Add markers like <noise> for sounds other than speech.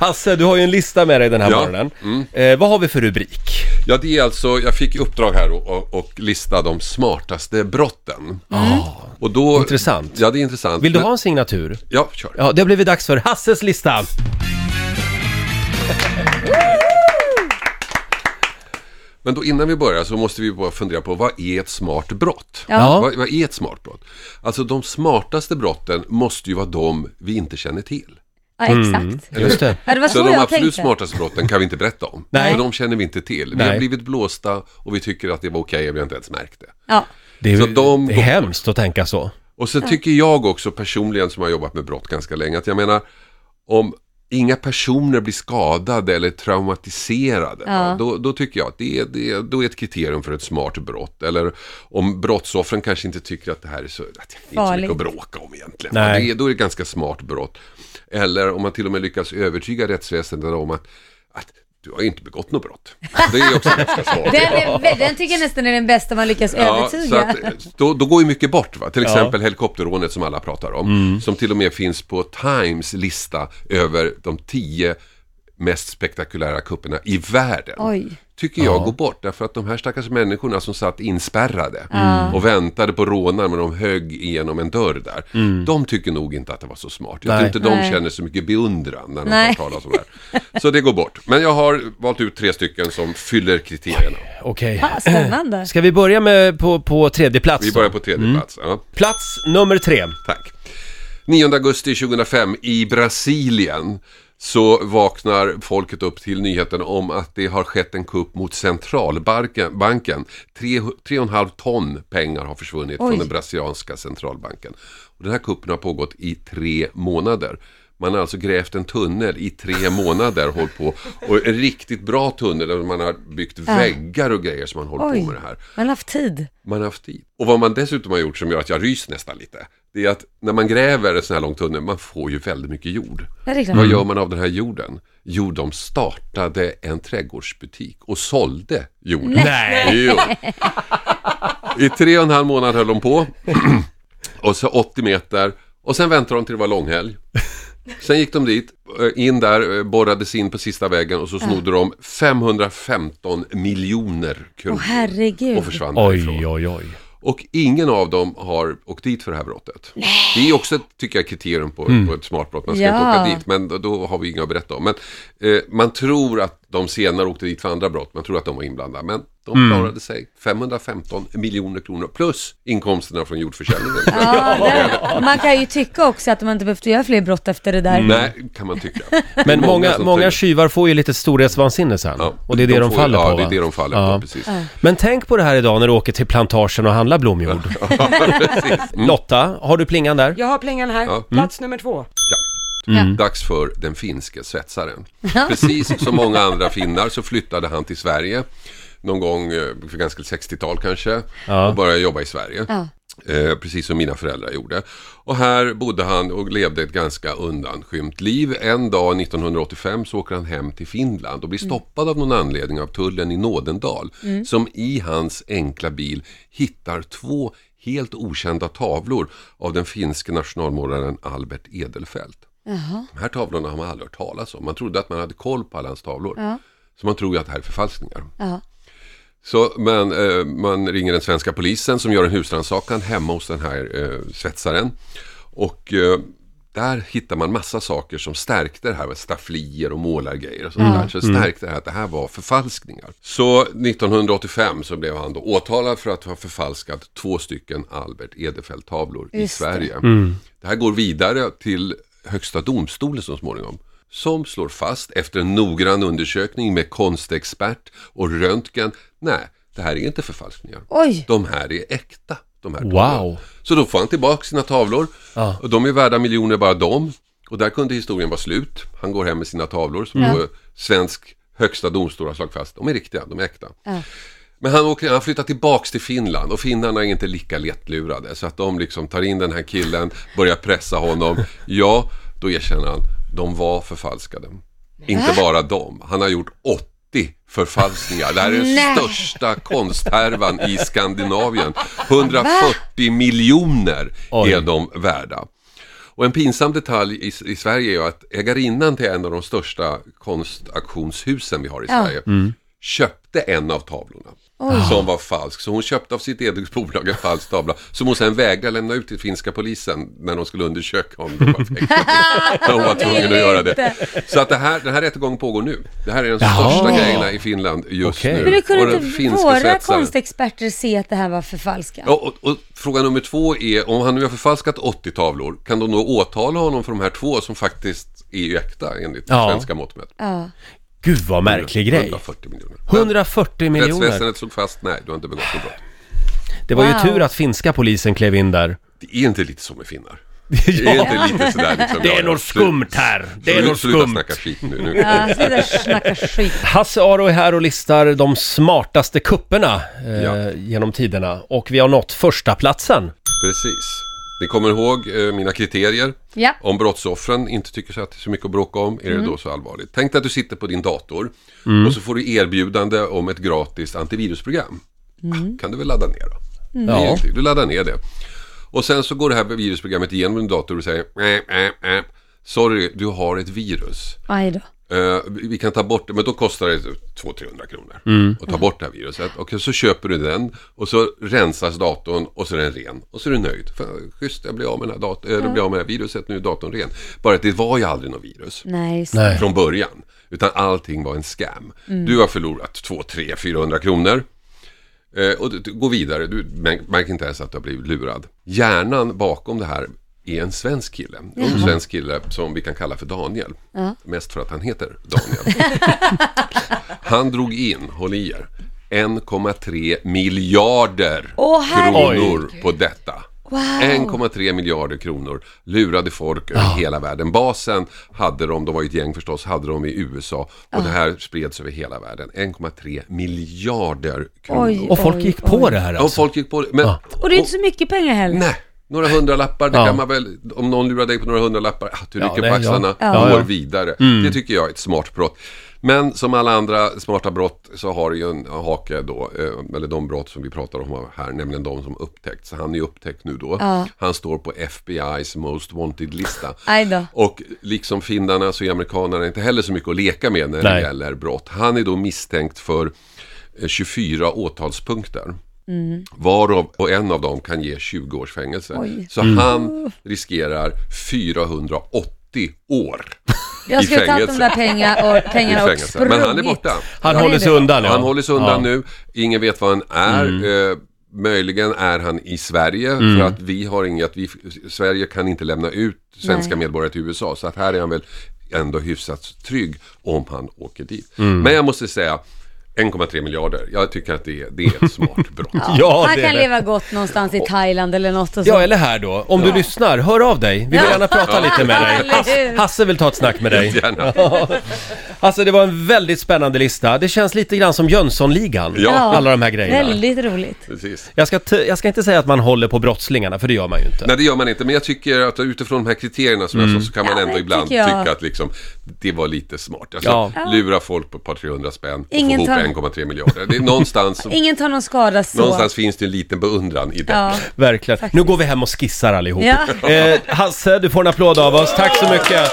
Hasse, du har ju en lista med dig den här Ja. morgonen. Mm. Eh, vad har vi för rubrik? Ja, det är alltså, jag fick i uppdrag här och, och, och lista de smartaste brotten. Och då, Intressant. Ja, det är intressant. Vill du Men- ha en signatur? Ja, kör. Ja, det har blivit dags för Hasses lista. <laughs> Men då innan vi börjar så måste vi bara fundera på vad är ett smart brott? Ja. Vad, vad är ett smart brott? Alltså de smartaste brotten måste ju vara de vi inte känner till. Ja, exakt. Just det. Ja, det var så, Så de jag absolut tänkte. smartaste brotten kan vi inte berätta om. Nej. För de känner vi inte till. Vi Nej. har blivit blåsta och vi tycker att det var okej och vi har inte ens märkt det. Ja. Det är, Så de det är hemskt att tänka så. Och sen tycker jag också personligen som har jobbat med brott ganska länge att jag menar om inga personer blir skadade eller traumatiserade Ja. då, då tycker jag att det är, det, då är ett kriterium för ett smart brott. Eller om brottsoffren kanske inte tycker att det här är så, att det är inte så mycket att bråka om egentligen. Nej. Det då är det ett ganska smart brott. Eller om man till och med lyckas övertyga rättsväsendet om att, att du har inte begått något brott. Det är också ganska smart. <laughs> Den, är, den tycker jag nästan är den bästa man lyckas så övertyga. att, då, då går ju mycket bort. Va? Till exempel helikopterrånet som alla pratar om. Som till och med finns på Times lista över de tio mest spektakulära kupperna i världen. Oj. Tycker jag går bort därför att de här stackars människorna som satt inspärrade Mm. och väntade på rånaren men de högg igenom en dörr där. De tycker nog inte att det var så smart. Jag Nej. tror inte de Nej. känner så mycket beundran när de Nej. hör talas om det här. Så det går bort. Men jag har valt ut tre stycken som fyller kriterierna. Okej. Ja, spännande. Ska vi börja med på, på tredje plats Vi börjar på tredje plats. Ja. Plats nummer tre. Tack. 9 augusti 2005 i Brasilien så vaknar folket upp till nyheten om att det har skett en kupp mot centralbanken. Banken. Tre, tre och en halv ton pengar har försvunnit Oj. från den brasilianska centralbanken. Och den här kuppen har pågått i tre månader. Man har alltså grävt en tunnel i tre <laughs> månader, hållit på. Och en riktigt bra tunnel där man har byggt väggar och grejer som man håller Oj. på med det här. Man har haft tid. Man har haft tid. Och vad man dessutom har gjort som gör att jag ryser nästan lite. Det är att när man gräver en sån här lång tunnel, man får ju väldigt mycket jord. Klart. Vad gör man av den här jorden? Jo, de startade en trädgårdsbutik och sålde jorden. Nej. Jo. I tre och en halv månad höll de på. <clears throat> och så 80 meter. Och sen väntade de till det var långhelg. Sen gick de dit, eh, in där, eh, borrades in på sista väggen och så snodde de 515 miljoner kronor. Åh herregud. och försvann därifrån. Oj, oj, oj. Och ingen av dem har åkt dit för det här brottet. Det är också, tycker jag, kriterium på, på ett smart brott. Man ska inte Ja. åka dit, men då, då har vi inga att berätta om. Men eh, man tror att de senare åkte dit för andra brott. Man tror att de var inblandade. Men de klarade sig. 515 miljoner kronor plus inkomsterna från jordförsäljningen. Ja, det, man kan ju tycka också att man inte behövt göra fler brott efter det där. Nej, kan man tycka. <laughs> Men många, många tjuvar får ju lite storhetsvansinne sen. Ja, och det är det de, får- faller ja, på det va? är det de faller Ja. på, precis. Men tänk på det här idag när du åker till plantagen och handlar blomjord. <laughs> precis. Mm. Lotta, har du plingan där? Jag har plingan här, Ja. plats nummer två. Dags för den finske svetsaren. Precis som <laughs> många andra finnar så flyttade han till Sverige någon gång eh, för ganska 60-tal kanske Ja. och började jobba i Sverige. Ja. Eh, precis som mina föräldrar gjorde. Och här bodde han och levde ett ganska undanskymt liv. En dag 1985 så åker han hem till Finland och blir stoppad av någon anledning av tullen i Nådendal. Som i hans enkla bil hittar två helt okända tavlor av den finske nationalmålaren Albert Edelfelt. Jaha. De här tavlorna har man aldrig hört talas om. Man trodde att man hade koll på alla hans tavlor. Ja. Så man tror ju att det här är förfalskningar. Ja. Så, men eh, man ringer den svenska polisen som gör en husrannsakan hemma hos den här eh, svetsaren. Och eh, där hittar man massa saker som stärkte det här med stafflier och målargrejer och sånt där. Så stärkte det här att det här var förfalskningar. Så 1985 så blev han då åtalad för att ha förfalskat två stycken Albert Edelfelt-tavlor i Just det. Sverige. Det här går vidare till Högsta domstolen så småningom. Som slår fast efter en noggrann undersökning med konstexpert och röntgen. Nej, det här är inte förfalskningar. Oj. De här är äkta. De här Wow. Så då får han tillbaka sina tavlor. Ja. Och de är värda miljoner bara de. Och där kunde historien vara slut. Han går hem med sina tavlor som då svensk högsta domstol har slagit fast. De är riktiga, de är äkta. Ja. Men han, åker, han flyttar tillbaks till Finland och finnarna är inte lika lättlurade. Så att de liksom tar in den här killen, börjar pressa honom. Ja, då erkänner han, de var förfalskade. Inte bara de, han har gjort 80 förfalskningar. Det här är den Nej. största konsthärvan i <laughs> Skandinavien. 140 miljoner Oj. är de värda. Och en pinsam detalj i, i Sverige är ju att ägarinnan till en av de största konstauktionshusen vi har i Ja. Sverige köpte en av tavlorna. Som var falsk. Så hon köpte av sitt eget bolag en falsk tavla. Som hon sen vägrade lämna ut till finska polisen när de skulle undersöka om det var fake. <laughs> hon var tvungen att göra det. Så att det här, den här rättegången pågår nu. Det här är de Jaha. största grejerna i Finland just Okej. nu. Men hur kunde Och den inte våra svetsaren- konstexperter se att det här var förfalskat? Ja, och, och fråga nummer två är, om han nu har förfalskat 80 tavlor, kan de då åtala honom för de här två som faktiskt är ju äkta enligt Ja. svenska mått mätt? Ja. Gud vad märklig grej. 140 miljoner. 140 miljoner. Rättsväsendet slog fast, nej, du har inte begått något brott. Det var ju Wow. tur att finska polisen klev in där. Det är inte lite så med finnar. <laughs> Det är inte lite sådär liksom, Det är något skumt här. Det är något Sluta skumt. snacka skit nu. nu. Ja, sluta snacka skit. Hasse Aro är här och listar de smartaste kupperna eh, Ja. genom tiderna. Och vi har nått första platsen. Precis. Ni kommer ihåg eh, mina kriterier? Ja. Om brottsoffren inte tycker så att det är så mycket att bråka om, är det då så allvarligt? Tänk dig att du sitter på din dator och så får du erbjudande om ett gratis antivirusprogram. Ah, kan du väl ladda ner då? Det är Ja. Du laddar ner det. Och sen så går det här virusprogrammet igenom din dator och säger äh, äh, äh, Sorry, du har ett virus. Aj då. Eh, vi kan ta bort det, men då kostar det 200-300 kronor att ta bort det här viruset. Och så köper du den och så rensas datorn och så är den ren. Och så är du nöjd. För, schysst, jag blir av med, den här dat- eller blir av med det här viruset, nu är datorn ren. Bara att det var ju aldrig något virus Nej, Nej. från början. Utan allting var en scam. Du har förlorat 2, 3, 400 kronor. Eh, och du, du går vidare, du mär- märker inte ens att du har blivit lurad. Hjärnan bakom det här är en svensk kille. En svensk kille som vi kan kalla för Daniel. Mest för att han heter Daniel. <laughs> han drog in, håll i er, 1,3 miljarder Åh, herregud. kronor på detta. Wow. 1,3 miljarder kronor lurade folk över hela världen. Basen hade de, de var ju ett gäng förstås, hade de i USA och det här spreds över hela världen. 1,3 miljarder kronor. Oj. Och folk gick på oj. det här Ja, alltså. folk gick på det. Men, Och det är inte så mycket pengar heller. Nej, några hundralappar, det Ja. kan man väl, om någon lurar dig på några hundralappar, att du Ja, rycker det- på axlarna, ja. går Ja, vidare. Det tycker jag är ett smart brott. Men som alla andra smarta brott så har det ju en hake då, eh, eller de brott som vi pratar om här, nämligen de som upptäckts. Han är ju upptäckt nu då. Ja. Han står på FBI's Most Wanted-lista. Och liksom finnarna så är amerikanerna inte heller så mycket att leka med när det Nej. gäller brott. Han är då misstänkt för eh, 24 åtalspunkter. Varav och en av dem kan ge 20 års fängelse. Oj. Så han riskerar 480 år <laughs> Jag i skulle tagit de fängelse. där pengar och, <laughs> pengarna och fängelse. Men han är sprungit. borta. Han Ja, håller sig undan ja. Han håller sig undan ja. Mm. nu. Ingen vet var han är. Eh, möjligen är han i Sverige Mm. för att vi har inget, vi, Sverige kan inte lämna ut svenska Nej. medborgare till USA. Så att här är han väl ändå hyfsat trygg om han åker dit. Mm. Men jag måste säga 1,3 miljarder. Jag tycker att det är, det är ett smart <laughs> brott. Ja, Han det kan det. leva gott någonstans i Thailand eller något och så. Ja, eller här då. Om du lyssnar, hör av dig. Vi vill Ja. gärna prata lite med dig. Hasse, Hasse vill ta ett snack med dig. <laughs> Gärna. Alltså det var en väldigt spännande lista. Det känns lite grann som Jönssonligan. Ja. Alla de här grejerna. Väldigt roligt. Precis. Jag ska, t- jag ska inte säga att man håller på brottslingarna, för det gör man ju inte. Nej det gör man inte, men jag tycker att utifrån de här kriterierna som Mm. jag sa så kan man Ja, ändå det ibland tycker jag. tycka att liksom, det var lite smart. Alltså, Ja. lura folk på ett par 300 spänn och Ingen få tar- ihop 1,3 miljarder. Det är någonstans, <laughs> Ingen tar någon skada så. någonstans finns det en liten beundran i det. Ja. Verkligen. Nu går vi hem och skissar allihop. Ja. Eh, Hasse, du får en applåd av oss. Tack så mycket.